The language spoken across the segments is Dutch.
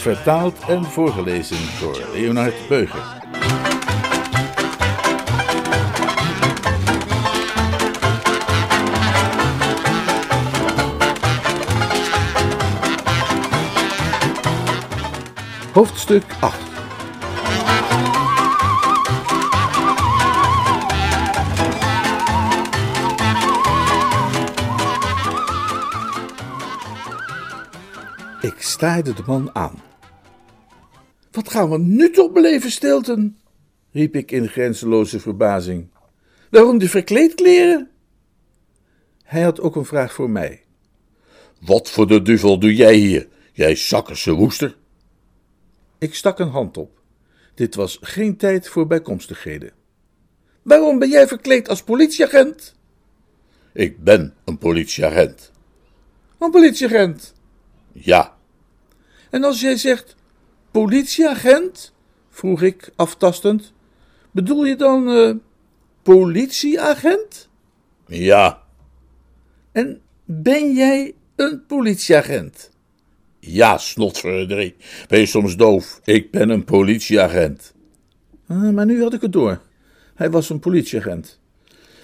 Vertaald en voorgelezen door Leonard Beuger. Hoofdstuk 8 Ik staarde de man aan. Wat gaan we nu toch beleven, Stilton? riep ik in grenzeloze verbazing. Waarom die verkleedkleren? Hij had ook een vraag voor mij. Wat voor de duvel doe jij hier, jij zakkerse woester? Ik stak een hand op. Dit was geen tijd voor bijkomstigheden. Waarom ben jij verkleed als politieagent? Ik ben een politieagent. Een politieagent? Ja. En als jij zegt politieagent, vroeg ik aftastend, bedoel je dan eh, politieagent? Ja. En ben jij een politieagent? Ja, snotverdrie. Ben je soms doof? Ik ben een politieagent. Ah, maar nu had ik het door. Hij was een politieagent.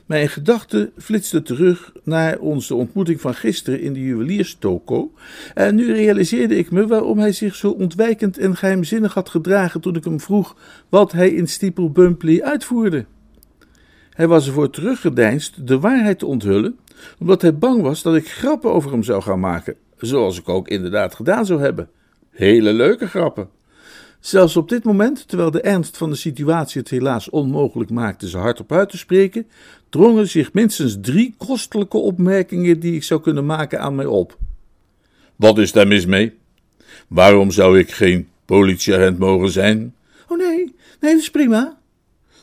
Mijn gedachten flitsten terug naar onze ontmoeting van gisteren in de juwelierstoko. En nu realiseerde ik me waarom hij zich zo ontwijkend en geheimzinnig had gedragen toen ik hem vroeg wat hij in Steeple Bumpley uitvoerde. Hij was ervoor teruggedeinst de waarheid te onthullen, omdat hij bang was dat ik grappen over hem zou gaan maken, zoals ik ook inderdaad gedaan zou hebben. Hele leuke grappen. Zelfs op dit moment, terwijl de ernst van de situatie het helaas onmogelijk maakte ze hardop uit te spreken, drongen zich minstens drie kostelijke opmerkingen die ik zou kunnen maken aan mij op. Wat is daar mis mee? Waarom zou ik geen politieagent mogen zijn? Oh nee, nee, dat is prima.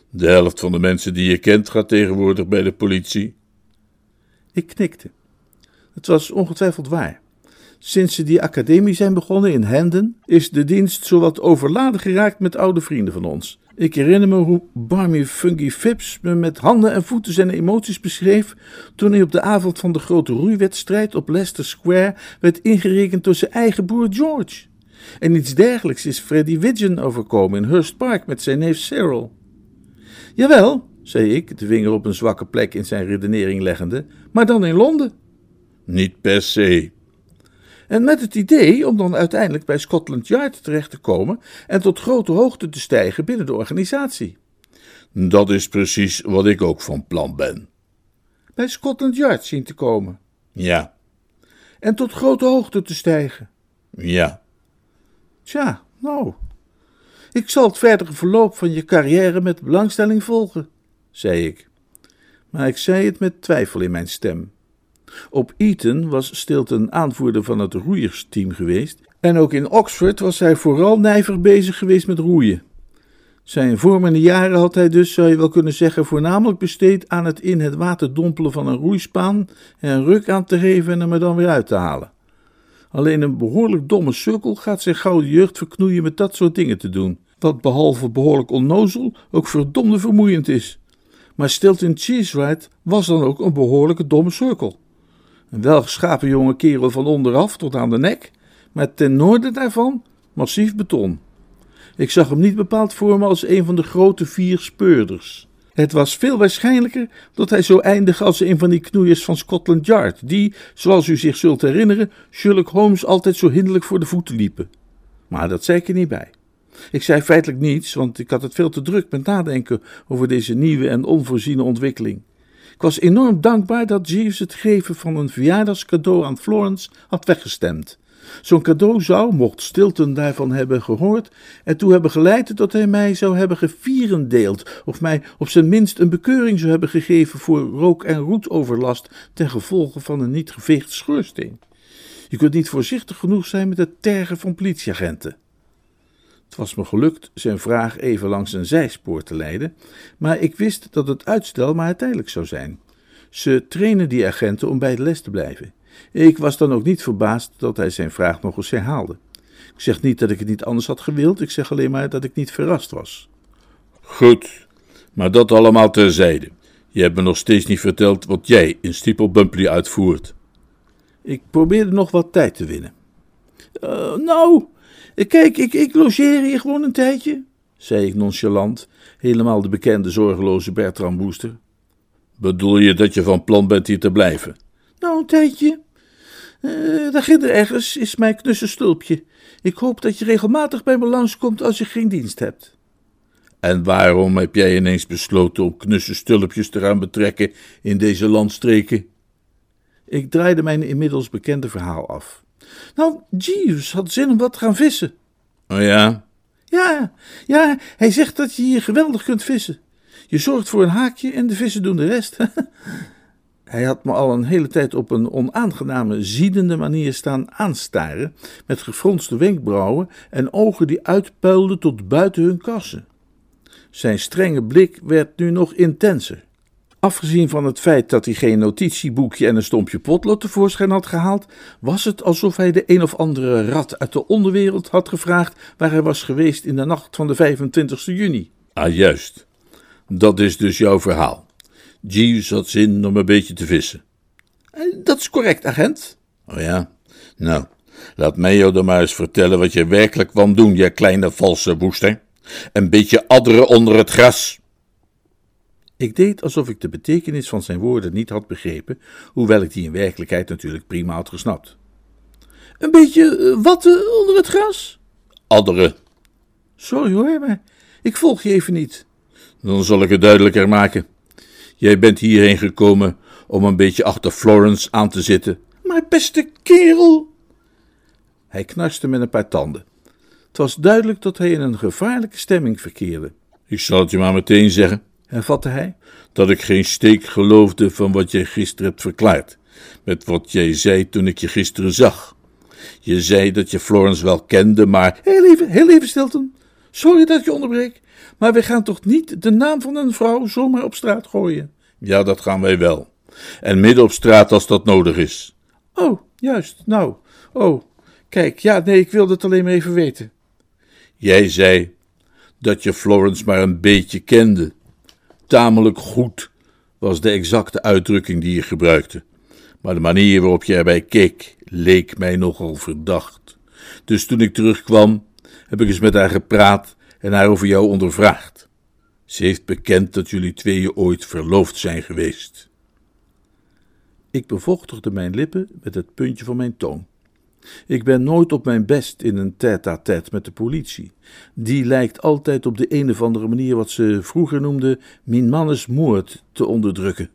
De helft van de mensen die je kent gaat tegenwoordig bij de politie. Ik knikte. Het was ongetwijfeld waar. Sinds ze die academie zijn begonnen in Hendon, is de dienst zowat overladen geraakt met oude vrienden van ons. Ik herinner me hoe Barmy Funky Phipps me met handen en voeten zijn emoties beschreef toen hij op de avond van de grote roeiwedstrijd op Leicester Square werd ingerekend door zijn eigen broer George. En iets dergelijks is Freddie Widgeon overkomen in Hurst Park met zijn neef Cyril. Jawel, zei ik, de vinger op een zwakke plek in zijn redenering leggende, maar dan in Londen. Niet per se, en met het idee om dan uiteindelijk bij Scotland Yard terecht te komen en tot grote hoogte te stijgen binnen de organisatie. Dat is precies wat ik ook van plan ben. Bij Scotland Yard zien te komen? Ja. En tot grote hoogte te stijgen? Ja. Tja, nou. Ik zal het verdere verloop van je carrière met belangstelling volgen, zei ik. Maar ik zei het met twijfel in mijn stem. Op Eton was Stilton aanvoerder van het roeiersteam geweest en ook in Oxford was hij vooral nijver bezig geweest met roeien. Zijn vormende jaren had hij dus, zou je wel kunnen zeggen, voornamelijk besteed aan het in het water dompelen van een roeispaan en een ruk aan te geven en hem er dan weer uit te halen. Alleen een behoorlijk domme sukkel gaat zijn gouden jeugd verknoeien met dat soort dingen te doen, wat behalve behoorlijk onnozel ook verdomde vermoeiend is. Maar Stilton Cheesewright was dan ook een behoorlijke domme cirkel. Een welgeschapen jonge kerel van onderaf tot aan de nek, maar ten noorden daarvan massief beton. Ik zag hem niet bepaald voor me als een van de grote vier speurders. Het was veel waarschijnlijker dat hij zou eindigen als een van die knoeiers van Scotland Yard, die, zoals u zich zult herinneren, Sherlock Holmes altijd zo hinderlijk voor de voeten liepen. Maar dat zei ik er niet bij. Ik zei feitelijk niets, want ik had het veel te druk met nadenken over deze nieuwe en onvoorziene ontwikkeling. Ik was enorm dankbaar dat Jeeves het geven van een verjaardagscadeau aan Florence had weggestemd. Zo'n cadeau zou, mocht Stilton daarvan hebben gehoord, ertoe hebben geleid dat hij mij zou hebben gevierendeeld, of mij op zijn minst een bekeuring zou hebben gegeven voor rook- en roetoverlast ten gevolge van een niet geveegd schoorsteen. Je kunt niet voorzichtig genoeg zijn met het tergen van politieagenten. Het was me gelukt zijn vraag even langs een zijspoor te leiden, maar ik wist dat het uitstel maar tijdelijk zou zijn. Ze trainen die agenten om bij de les te blijven. Ik was dan ook niet verbaasd dat hij zijn vraag nog eens herhaalde. Ik zeg niet dat ik het niet anders had gewild, ik zeg alleen maar dat ik niet verrast was. Goed, maar dat allemaal terzijde. Je hebt me nog steeds niet verteld wat jij in Steeple Bumpley uitvoert. Ik probeerde nog wat tijd te winnen. Uh, nou, kijk, ik, ik logeer hier gewoon een tijdje, zei ik nonchalant, helemaal de bekende zorgeloze Bertram Booster. Bedoel je dat je van plan bent hier te blijven? Nou, een tijdje. Uh, daar ginder ergens is mijn knusse stulpje. Ik hoop dat je regelmatig bij me langskomt als je geen dienst hebt. En waarom heb jij ineens besloten om knusse stulpjes te gaan betrekken in deze landstreken? Ik draaide mijn inmiddels bekende verhaal af. Nou, Jeeves had zin om wat te gaan vissen. Oh ja? Ja, ja, hij zegt dat je hier geweldig kunt vissen. Je zorgt voor een haakje en de vissen doen de rest. Hij had me al een hele tijd op een onaangename, ziedende manier staan aanstaren, met gefronste wenkbrauwen en ogen die uitpuilden tot buiten hun kassen. Zijn strenge blik werd nu nog intenser. Afgezien van het feit dat hij geen notitieboekje en een stompje potlood tevoorschijn had gehaald, was het alsof hij de een of andere rat uit de onderwereld had gevraagd waar hij was geweest in de nacht van de 25 juni. Ah, juist. Dat is dus jouw verhaal. Jeeves had zin om een beetje te vissen. Eh, dat is correct, agent. Oh ja? Nou, laat mij jou dan maar eens vertellen wat je werkelijk kwam doen, je kleine valse woester. Een beetje adderen onder het gras. Ik deed alsof ik de betekenis van zijn woorden niet had begrepen, hoewel ik die in werkelijkheid natuurlijk prima had gesnapt. Een beetje uh, wat uh, onder het gras? Adderen. Sorry hoor, maar ik volg je even niet. Dan zal ik het duidelijker maken. Jij bent hierheen gekomen om een beetje achter Florence aan te zitten. Maar beste kerel. Hij knarste met een paar tanden. Het was duidelijk dat hij in een gevaarlijke stemming verkeerde. Ik zal het je maar meteen zeggen, hervatte hij, dat ik geen steek geloofde van wat jij gisteren hebt verklaard, met wat jij zei toen ik je gisteren zag. Je zei dat je Florence wel kende, maar. Heel even, heel even, Stilton. Sorry dat je onderbreek, maar we gaan toch niet de naam van een vrouw zomaar op straat gooien? Ja, dat gaan wij wel. En midden op straat als dat nodig is. Oh, juist, nou. Oh, kijk, ja, nee, ik wilde het alleen maar even weten. Jij zei dat je Florence maar een beetje kende. Tamelijk goed was de exacte uitdrukking die je gebruikte. Maar de manier waarop je erbij keek leek mij nogal verdacht. Dus toen ik terugkwam, heb ik eens met haar gepraat en haar over jou ondervraagd. Ze heeft bekend dat jullie tweeën ooit verloofd zijn geweest. Ik bevochtigde mijn lippen met het puntje van mijn toon. Ik ben nooit op mijn best in een tête-à-tête met de politie. Die lijkt altijd op de een of andere manier wat ze vroeger noemden min mannes moord te onderdrukken.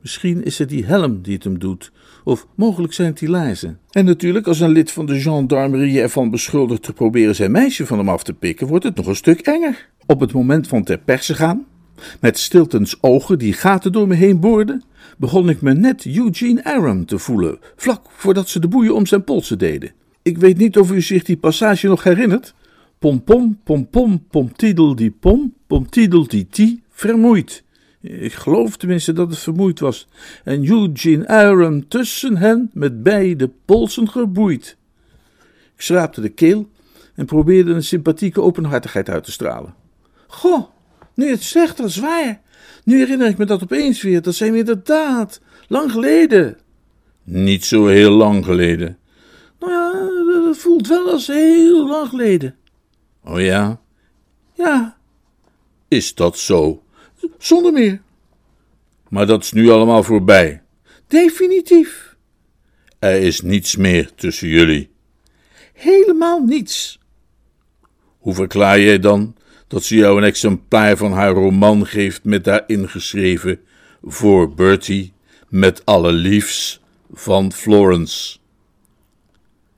Misschien is het die helm die het hem doet, of mogelijk zijn het die laarzen. En natuurlijk, als een lid van de gendarmerie ervan beschuldigt te proberen zijn meisje van hem af te pikken, wordt het nog een stuk enger. Op het moment van ter perse gaan, met Stiltons ogen die gaten door me heen boorden, begon ik me net Eugene Aram te voelen, vlak voordat ze de boeien om zijn polsen deden. Ik weet niet of u zich die passage nog herinnert. Pom pom, pom pom, pom die pom, pom tidel die ti, vermoeid. Ik geloof tenminste dat het vermoeid was. En Eugene Aram tussen hen met beide polsen geboeid. Ik schraapte de keel en probeerde een sympathieke openhartigheid uit te stralen. Goh, nu het zegt, dat is waar. Nu herinner ik me dat opeens weer. Dat zijn we inderdaad. Lang geleden. Niet zo heel lang geleden. Nou ja, het voelt wel als heel lang geleden. Oh ja? Ja. Is dat zo? Zonder meer. Maar dat is nu allemaal voorbij. Definitief. Er is niets meer tussen jullie. Helemaal niets. Hoe verklaar jij dan dat ze jou een exemplaar van haar roman geeft met daarin geschreven voor Bertie met alle liefs van Florence.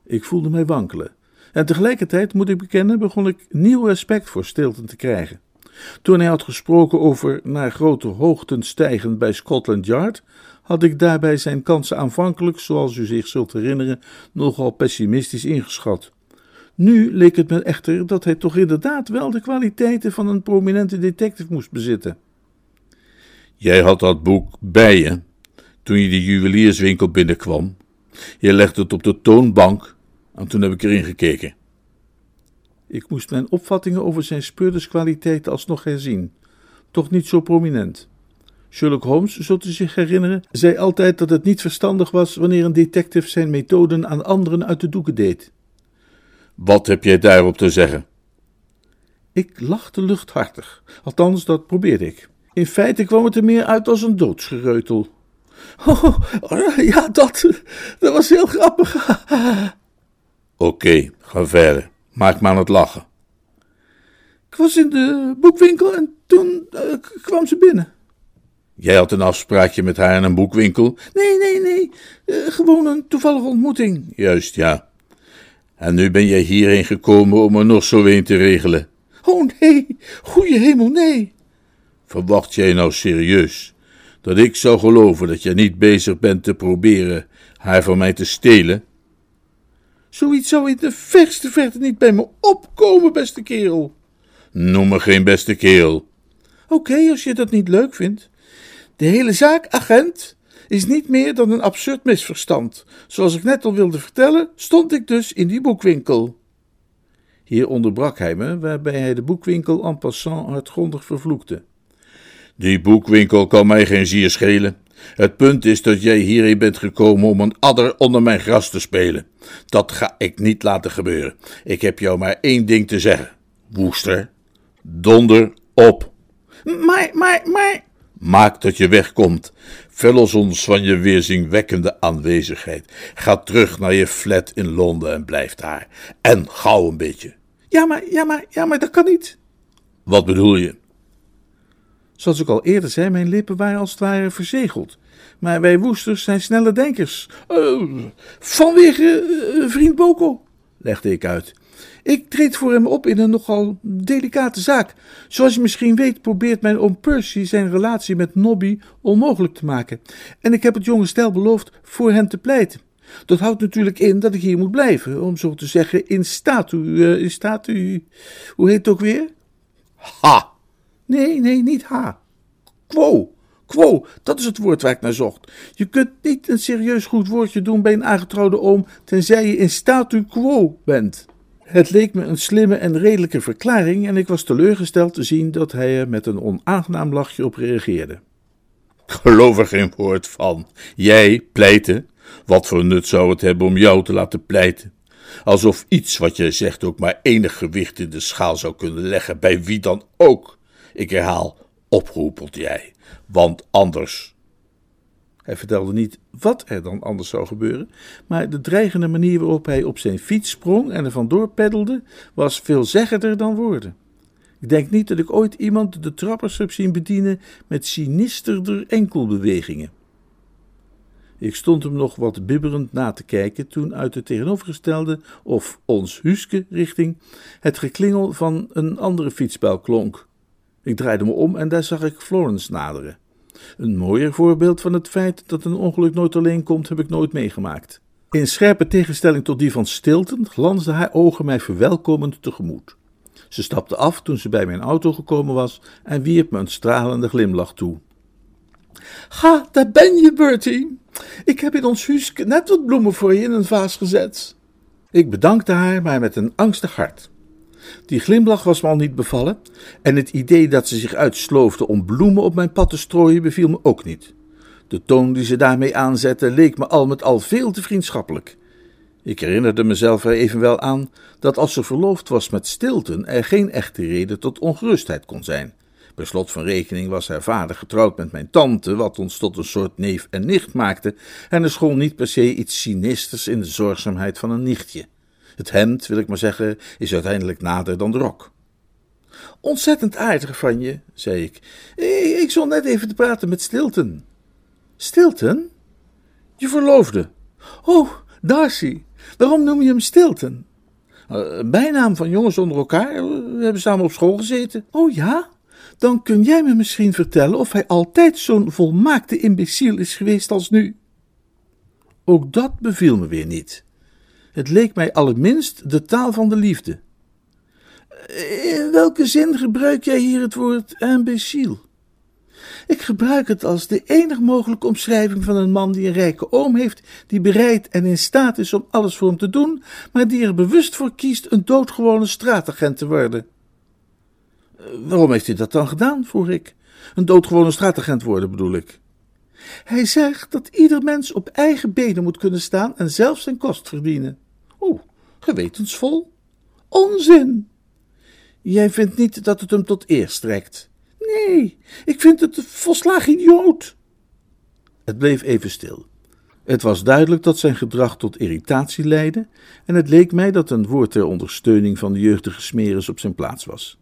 Ik voelde mij wankelen. En tegelijkertijd, moet ik bekennen, begon ik nieuw respect voor Stilton te krijgen. Toen hij had gesproken over naar grote hoogten stijgen bij Scotland Yard, had ik daarbij zijn kansen aanvankelijk, zoals u zich zult herinneren, nogal pessimistisch ingeschat. Nu leek het me echter dat hij toch inderdaad wel de kwaliteiten van een prominente detective moest bezitten. Jij had dat boek bij je toen je de juwelierswinkel binnenkwam. Je legde het op de toonbank en toen heb ik erin gekeken. Ik moest mijn opvattingen over zijn speurderskwaliteiten alsnog herzien. Toch niet zo prominent. Sherlock Holmes, zult u zich herinneren, zei altijd dat het niet verstandig was wanneer een detective zijn methoden aan anderen uit de doeken deed. Wat heb jij daarop te zeggen? Ik lachte luchthartig, althans dat probeerde ik. In feite kwam het er meer uit als een doodsgereutel. Oh, ja, dat, dat was heel grappig. Oké, ga verder. Maak me aan het lachen. Ik was in de boekwinkel en toen uh, kwam ze binnen. Jij had een afspraakje met haar in een boekwinkel? Nee, nee, nee. Uh, gewoon een toevallige ontmoeting. Juist, ja. En nu ben jij hierheen gekomen om er nog zo een te regelen. Oh nee, goeie hemel, nee. Verwacht jij nou serieus dat ik zou geloven dat je niet bezig bent te proberen haar van mij te stelen? Zoiets zou in de verste verte niet bij me opkomen, beste kerel. Noem me geen beste kerel. Oké, als je dat niet leuk vindt. De hele zaak, agent, is niet meer dan een absurd misverstand. Zoals ik net al wilde vertellen, stond ik dus in die boekwinkel. Hier onderbrak hij me, waarbij hij de boekwinkel en passant hardgrondig vervloekte. Die boekwinkel kan mij geen zier schelen. Het punt is dat jij hierheen bent gekomen om een adder onder mijn gras te spelen. Dat ga ik niet laten gebeuren. Ik heb jou maar één ding te zeggen. Woester, donder op. Maar, maar, maar. Maak dat je wegkomt. Verlos ons van je weerzinwekkende aanwezigheid. Ga terug naar je flat in Londen en blijf daar. En gauw een beetje. Ja, maar, ja, maar, ja, maar dat kan niet. Wat bedoel je? Zoals ik al eerder zei, mijn lippen waren als het ware verzegeld. Maar wij woesters zijn snelle denkers. Uh, vanwege uh, vriend Boko, legde ik uit. Ik treed voor hem op in een nogal delicate zaak. Zoals je misschien weet, probeert mijn oom Percy zijn relatie met Nobby onmogelijk te maken. En ik heb het jonge stel beloofd voor hen te pleiten. Dat houdt natuurlijk in dat ik hier moet blijven, om zo te zeggen, in statu. Uh, in statu. Hoe heet het ook weer? Ha! Nee, nee, niet ha. Quo. Quo, dat is het woord waar ik naar zocht. Je kunt niet een serieus goed woordje doen bij een aangetrouwde oom, tenzij je in statu quo bent. Het leek me een slimme en redelijke verklaring en ik was teleurgesteld te zien dat hij er met een onaangenaam lachje op reageerde. Geloof er geen woord van. Jij pleiten? Wat voor nut zou het hebben om jou te laten pleiten? Alsof iets wat je zegt ook maar enig gewicht in de schaal zou kunnen leggen, bij wie dan ook. Ik herhaal, opgeroepeld jij, want anders. Hij vertelde niet wat er dan anders zou gebeuren, maar de dreigende manier waarop hij op zijn fiets sprong en er vandoor peddelde, was veelzeggender dan woorden. Ik denk niet dat ik ooit iemand de trappers heb zien bedienen met sinisterder enkelbewegingen. Ik stond hem nog wat bibberend na te kijken toen uit de tegenovergestelde, of ons Huske richting, het geklingel van een andere fietsbel klonk. Ik draaide me om en daar zag ik Florence naderen. Een mooier voorbeeld van het feit dat een ongeluk nooit alleen komt, heb ik nooit meegemaakt. In scherpe tegenstelling tot die van Stilton glansden haar ogen mij verwelkomend tegemoet. Ze stapte af toen ze bij mijn auto gekomen was en wierp me een stralende glimlach toe. Ga, daar ben je, Bertie. Ik heb in ons huis net wat bloemen voor je in een vaas gezet. Ik bedankte haar, maar met een angstig hart. Die glimlach was me al niet bevallen, en het idee dat ze zich uitsloofde om bloemen op mijn pad te strooien beviel me ook niet. De toon die ze daarmee aanzette leek me al met al veel te vriendschappelijk. Ik herinnerde mezelf er evenwel aan dat als ze verloofd was met Stilton er geen echte reden tot ongerustheid kon zijn. Per slot van rekening was haar vader getrouwd met mijn tante, wat ons tot een soort neef en nicht maakte, en er school niet per se iets sinisters in de zorgzaamheid van een nichtje. Het hemd, wil ik maar zeggen, is uiteindelijk nader dan de rok. Ontzettend aardig van je, zei ik. Ik zal net even te praten met Stilton. Stilton? Je verloofde. Oh, Darcy. Waarom noem je hem Stilton? Uh, bijnaam van jongens onder elkaar. We hebben samen op school gezeten. Oh ja? Dan kun jij me misschien vertellen of hij altijd zo'n volmaakte imbeciel is geweest als nu. Ook dat beviel me weer niet. Het leek mij allerminst de taal van de liefde. In welke zin gebruik jij hier het woord imbécile? Ik gebruik het als de enige mogelijke omschrijving van een man die een rijke oom heeft, die bereid en in staat is om alles voor hem te doen, maar die er bewust voor kiest een doodgewone straatagent te worden. Eh, waarom heeft hij dat dan gedaan? vroeg ik. Een doodgewone straatagent worden, bedoel ik. Hij zegt dat ieder mens op eigen benen moet kunnen staan en zelf zijn kost verdienen. Oeh, gewetensvol? Onzin! Jij vindt niet dat het hem tot eer strekt. Nee, ik vind het volslagen idioot. Het bleef even stil. Het was duidelijk dat zijn gedrag tot irritatie leidde, en het leek mij dat een woord ter ondersteuning van de jeugdige smeris op zijn plaats was.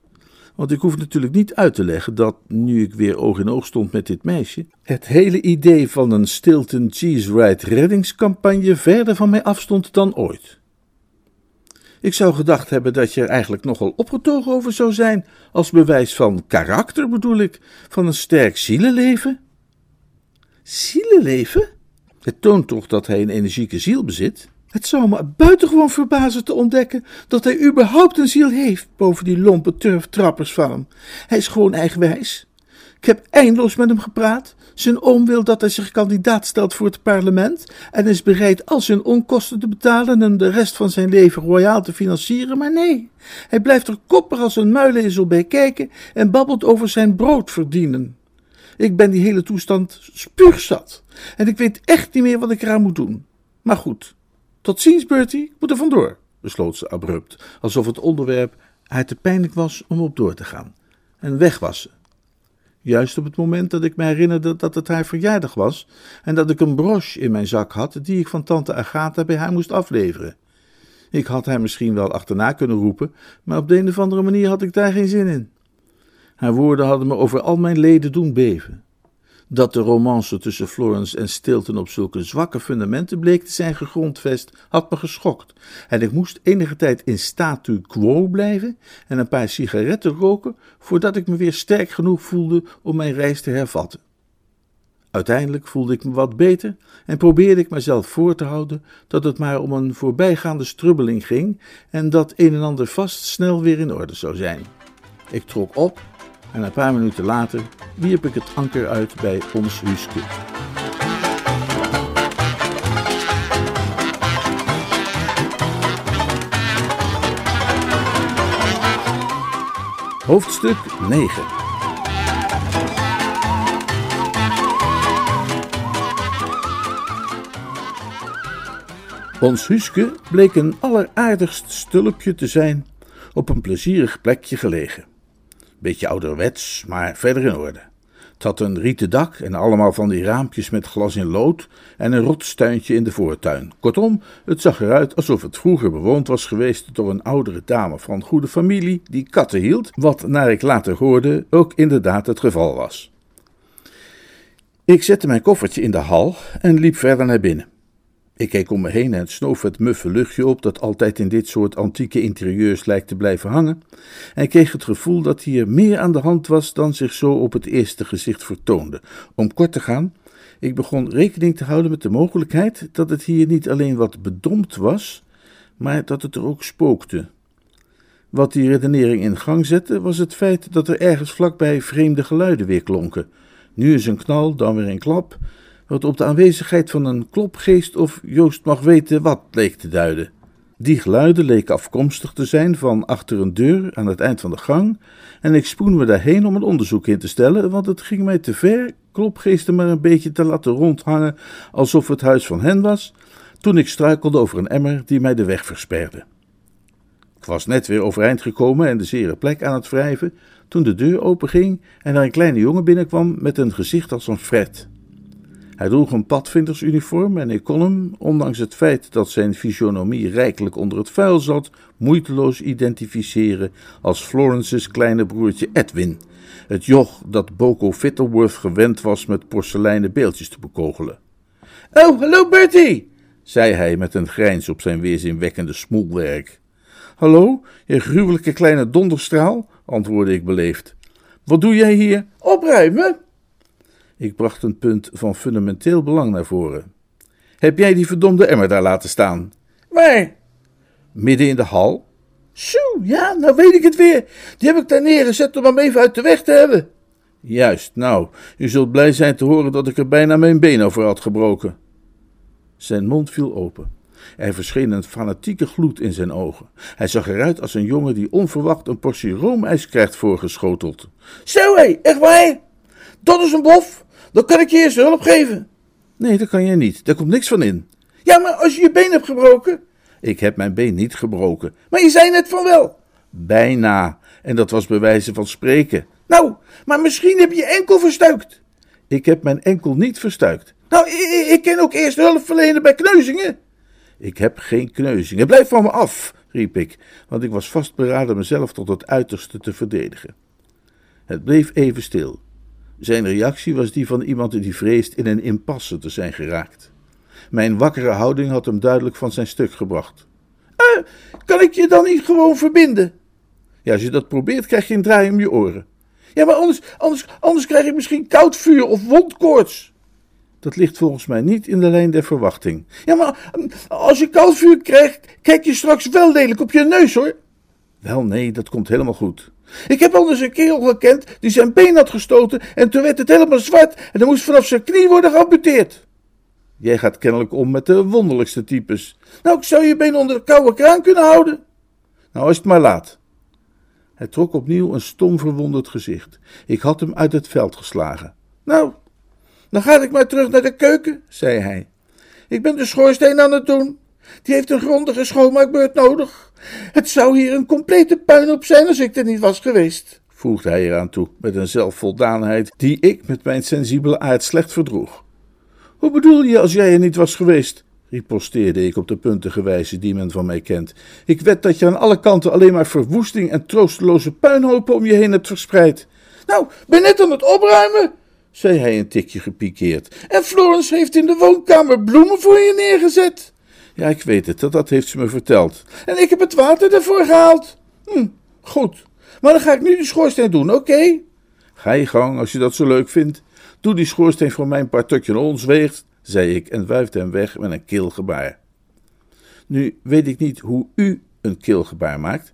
Want ik hoef natuurlijk niet uit te leggen dat, nu ik weer oog in oog stond met dit meisje, het hele idee van een Stilton Cheese Ride reddingscampagne verder van mij afstond dan ooit. Ik zou gedacht hebben dat je er eigenlijk nogal opgetogen over zou zijn, als bewijs van karakter bedoel ik, van een sterk zielenleven. Zielenleven? Het toont toch dat hij een energieke ziel bezit? Het zou me buitengewoon verbazen te ontdekken dat hij überhaupt een ziel heeft boven die lompe turftrappers van hem. Hij is gewoon eigenwijs. Ik heb eindeloos met hem gepraat. Zijn oom wil dat hij zich kandidaat stelt voor het parlement en is bereid al zijn onkosten te betalen en de rest van zijn leven royaal te financieren, maar nee, hij blijft er koppig als een muilezel bij kijken en babbelt over zijn brood verdienen. Ik ben die hele toestand spuugzat en ik weet echt niet meer wat ik eraan moet doen. Maar goed, tot ziens Bertie, ik moet er vandoor, besloot ze abrupt, alsof het onderwerp haar te pijnlijk was om op door te gaan. En weg was ze Juist op het moment dat ik me herinnerde dat het haar verjaardag was en dat ik een broche in mijn zak had die ik van tante Agatha bij haar moest afleveren. Ik had haar misschien wel achterna kunnen roepen, maar op de een of andere manier had ik daar geen zin in. Haar woorden hadden me over al mijn leden doen beven. Dat de romance tussen Florence en Stilton op zulke zwakke fundamenten bleek te zijn gegrondvest, had me geschokt. En ik moest enige tijd in statu quo blijven en een paar sigaretten roken voordat ik me weer sterk genoeg voelde om mijn reis te hervatten. Uiteindelijk voelde ik me wat beter en probeerde ik mezelf voor te houden dat het maar om een voorbijgaande strubbeling ging en dat een en ander vast snel weer in orde zou zijn. Ik trok op en een paar minuten later wierp ik het anker uit bij ons Huske. Hoofdstuk 9 Ons Huske bleek een alleraardigst stulpje te zijn, op een plezierig plekje gelegen. Beetje ouderwets, maar verder in orde. Het had een rieten dak en allemaal van die raampjes met glas in lood en een rotstuintje in de voortuin. Kortom, het zag eruit alsof het vroeger bewoond was geweest door een oudere dame van goede familie die katten hield, wat, naar ik later hoorde, ook inderdaad het geval was. Ik zette mijn koffertje in de hal en liep verder naar binnen. Ik keek om me heen en snoof het muffe luchtje op dat altijd in dit soort antieke interieurs lijkt te blijven hangen, en kreeg het gevoel dat hier meer aan de hand was dan zich zo op het eerste gezicht vertoonde. Om kort te gaan, ik begon rekening te houden met de mogelijkheid dat het hier niet alleen wat bedompt was, maar dat het er ook spookte. Wat die redenering in gang zette, was het feit dat er ergens vlakbij vreemde geluiden weer klonken. Nu eens een knal, dan weer een klap, wat op de aanwezigheid van een klopgeest of Joost mag weten wat leek te duiden. Die geluiden leken afkomstig te zijn van achter een deur aan het eind van de gang, en ik spoen me daarheen om een onderzoek in te stellen, want het ging mij te ver klopgeesten maar een beetje te laten rondhangen alsof het huis van hen was, toen ik struikelde over een emmer die mij de weg versperde. Ik was net weer overeind gekomen en de zere plek aan het wrijven, toen de deur openging en er een kleine jongen binnenkwam met een gezicht als een fret. Hij droeg een padvindersuniform en ik kon hem, ondanks het feit dat zijn fysionomie rijkelijk onder het vuil zat, moeiteloos identificeren als Florence's kleine broertje Edwin, het joch dat Boko Fittleworth gewend was met porseleinen beeldjes te bekogelen. Oh, hallo Bertie, zei hij met een grijns op zijn weerzinwekkende smoelwerk. Hallo, je gruwelijke kleine donderstraal, antwoordde ik beleefd. Wat doe jij hier? Opruimen, ik bracht een punt van fundamenteel belang naar voren. Heb jij die verdomde emmer daar laten staan? Waar? Midden in de hal? Zo, ja, nou weet ik het weer. Die heb ik daar neergezet om hem even uit de weg te hebben. Juist, nou, u zult blij zijn te horen dat ik er bijna mijn been over had gebroken. Zijn mond viel open. Er verscheen een fanatieke gloed in zijn ogen. Hij zag eruit als een jongen die onverwacht een portie roomijs krijgt voorgeschoteld. Zo hé, echt waar? Dat is een bof. Dan kan ik je eerst hulp geven. Nee, dat kan je niet. Daar komt niks van in. Ja, maar als je je been hebt gebroken. Ik heb mijn been niet gebroken. Maar je zei net van wel. Bijna. En dat was bij wijze van spreken. Nou, maar misschien heb je je enkel verstuikt. Ik heb mijn enkel niet verstuikt. Nou, ik, ik kan ook eerst hulp verlenen bij kneuzingen. Ik heb geen kneuzingen. Blijf van me af, riep ik, want ik was vastberaden mezelf tot het uiterste te verdedigen. Het bleef even stil. Zijn reactie was die van iemand die vreest in een impasse te zijn geraakt. Mijn wakkere houding had hem duidelijk van zijn stuk gebracht. Uh, kan ik je dan niet gewoon verbinden? Ja, als je dat probeert, krijg je een draai om je oren. Ja, maar anders, anders, anders krijg je misschien koud vuur of wondkoorts. Dat ligt volgens mij niet in de lijn der verwachting. Ja, maar hm, als je koud vuur krijgt, kijk je straks wel lelijk op je neus, hoor. Wel, nee, dat komt helemaal goed. Ik heb anders een kerel gekend die zijn been had gestoten en toen werd het helemaal zwart en dan moest vanaf zijn knie worden geamputeerd. Jij gaat kennelijk om met de wonderlijkste types. Nou, ik zou je been onder de koude kraan kunnen houden. Nou, is het maar laat. Hij trok opnieuw een stom verwonderd gezicht. Ik had hem uit het veld geslagen. Nou, dan ga ik maar terug naar de keuken, zei hij. Ik ben de schoorsteen aan het doen. Die heeft een grondige schoonmaakbeurt nodig. Het zou hier een complete puinhoop zijn als ik er niet was geweest, voegde hij eraan toe, met een zelfvoldaanheid die ik met mijn sensibele aard slecht verdroeg. Hoe bedoel je als jij er niet was geweest? riposteerde ik op de puntige wijze die men van mij kent. Ik wed dat je aan alle kanten alleen maar verwoesting en troosteloze puinhopen om je heen hebt verspreid. Nou, ben net aan het opruimen, zei hij een tikje gepikeerd. En Florence heeft in de woonkamer bloemen voor je neergezet. Ja, ik weet het, dat, dat heeft ze me verteld. En ik heb het water ervoor gehaald. Hm, goed. Maar dan ga ik nu de schoorsteen doen, oké? Ga je gang, als je dat zo leuk vindt. Doe die schoorsteen voor mijn partukje ons weegt, zei ik en wuifde hem weg met een keelgebaar. Nu weet ik niet hoe u een keelgebaar maakt,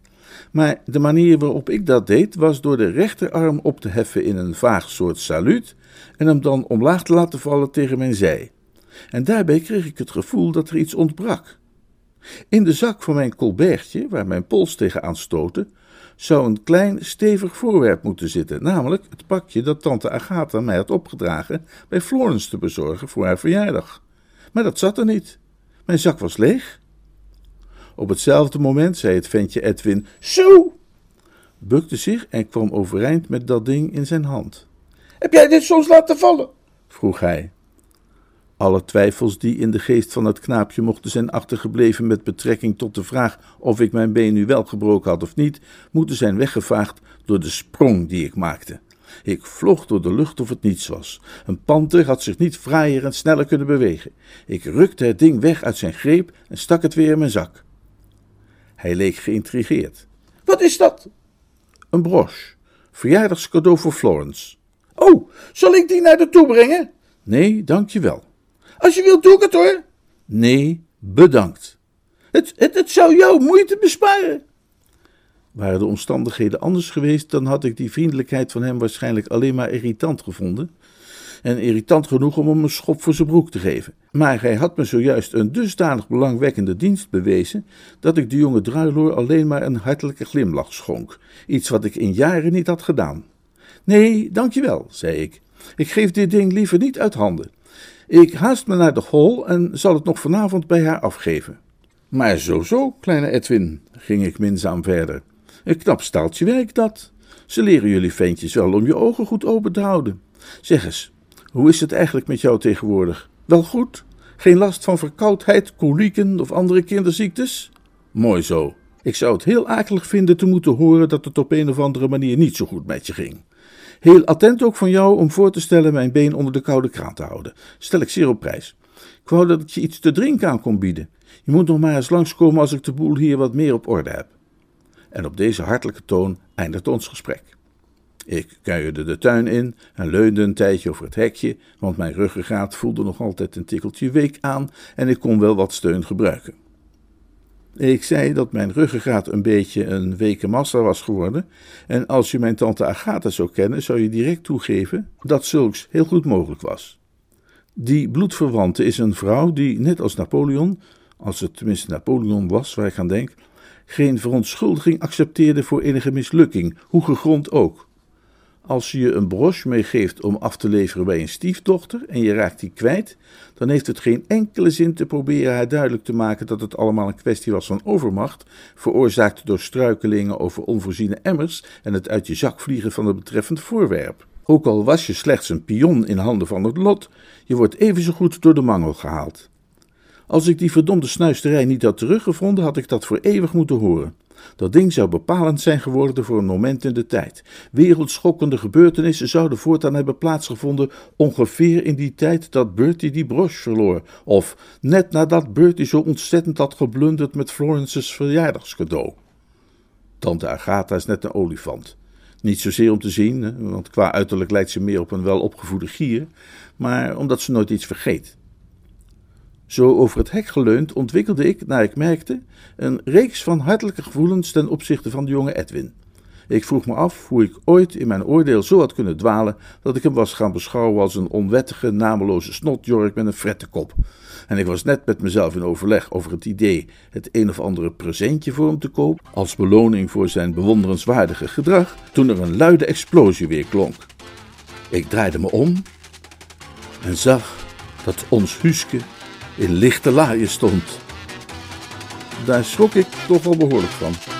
maar de manier waarop ik dat deed was door de rechterarm op te heffen in een vaag soort saluut en hem dan omlaag te laten vallen tegen mijn zij. En daarbij kreeg ik het gevoel dat er iets ontbrak. In de zak van mijn colbertje, waar mijn pols tegenaan stootte, zou een klein, stevig voorwerp moeten zitten, namelijk het pakje dat tante Agatha mij had opgedragen bij Florence te bezorgen voor haar verjaardag. Maar dat zat er niet. Mijn zak was leeg. Op hetzelfde moment zei het ventje Edwin: Zo! bukte zich en kwam overeind met dat ding in zijn hand. Heb jij dit soms laten vallen? vroeg hij. Alle twijfels die in de geest van het knaapje mochten zijn achtergebleven met betrekking tot de vraag of ik mijn been nu wel gebroken had of niet, moeten zijn weggevaagd door de sprong die ik maakte. Ik vloog door de lucht of het niets was. Een panter had zich niet fraaier en sneller kunnen bewegen. Ik rukte het ding weg uit zijn greep en stak het weer in mijn zak. Hij leek geïntrigeerd. Wat is dat? Een broche. Verjaardagscadeau voor Florence. Oh, zal ik die naar de toe brengen? Nee, dank je wel. Als je wilt, doe ik het hoor. Nee, bedankt. Het, het, het zou jou moeite besparen. Waren de omstandigheden anders geweest, dan had ik die vriendelijkheid van hem waarschijnlijk alleen maar irritant gevonden. En irritant genoeg om hem een schop voor zijn broek te geven. Maar hij had me zojuist een dusdanig belangwekkende dienst bewezen, dat ik de jonge druiloor alleen maar een hartelijke glimlach schonk. Iets wat ik in jaren niet had gedaan. Nee, dankjewel, zei ik. Ik geef dit ding liever niet uit handen. Ik haast me naar de hall en zal het nog vanavond bij haar afgeven. Maar zo zo, kleine Edwin, ging ik minzaam verder. Een knap staaltje werk dat. Ze leren jullie ventjes wel om je ogen goed open te houden. Zeg eens, hoe is het eigenlijk met jou tegenwoordig? Wel goed? Geen last van verkoudheid, kolieken of andere kinderziektes? Mooi zo. Ik zou het heel akelig vinden te moeten horen dat het op een of andere manier niet zo goed met je ging. Heel attent ook van jou om voor te stellen mijn been onder de koude kraan te houden. Stel ik zeer op prijs. Ik wou dat ik je iets te drinken aan kon bieden. Je moet nog maar eens langskomen als ik de boel hier wat meer op orde heb. En op deze hartelijke toon eindigt ons gesprek. Ik kuierde de tuin in en leunde een tijdje over het hekje, want mijn ruggengraat voelde nog altijd een tikkeltje week aan en ik kon wel wat steun gebruiken. Ik zei dat mijn ruggengraat een beetje een weken massa was geworden. En als je mijn tante Agatha zou kennen, zou je direct toegeven dat zulks heel goed mogelijk was. Die bloedverwante is een vrouw die, net als Napoleon, als het tenminste Napoleon was waar ik aan denk, geen verontschuldiging accepteerde voor enige mislukking, hoe gegrond ook. Als je een broche meegeeft om af te leveren bij een stiefdochter en je raakt die kwijt, dan heeft het geen enkele zin te proberen haar duidelijk te maken dat het allemaal een kwestie was van overmacht, veroorzaakt door struikelingen over onvoorziene emmers en het uit je zak vliegen van het betreffend voorwerp. Ook al was je slechts een pion in handen van het lot, je wordt even zo goed door de mangel gehaald. Als ik die verdomde snuisterij niet had teruggevonden, had ik dat voor eeuwig moeten horen. Dat ding zou bepalend zijn geworden voor een moment in de tijd. Wereldschokkende gebeurtenissen zouden voortaan hebben plaatsgevonden ongeveer in die tijd dat Bertie die broche verloor, of net nadat Bertie zo ontzettend had geblunderd met Florence's verjaardagscadeau. Tante Agatha is net een olifant. Niet zozeer om te zien, want qua uiterlijk lijkt ze meer op een welopgevoede gier, maar omdat ze nooit iets vergeet. Zo over het hek geleund ontwikkelde ik, naar ik merkte, een reeks van hartelijke gevoelens ten opzichte van de jonge Edwin. Ik vroeg me af hoe ik ooit in mijn oordeel zo had kunnen dwalen dat ik hem was gaan beschouwen als een onwettige, nameloze snotjork met een frettenkop. En ik was net met mezelf in overleg over het idee het een of andere presentje voor hem te kopen, als beloning voor zijn bewonderenswaardige gedrag, toen er een luide explosie weer klonk. Ik draaide me om en zag dat ons Huske in lichte laaien stond. Daar schrok ik toch wel behoorlijk van.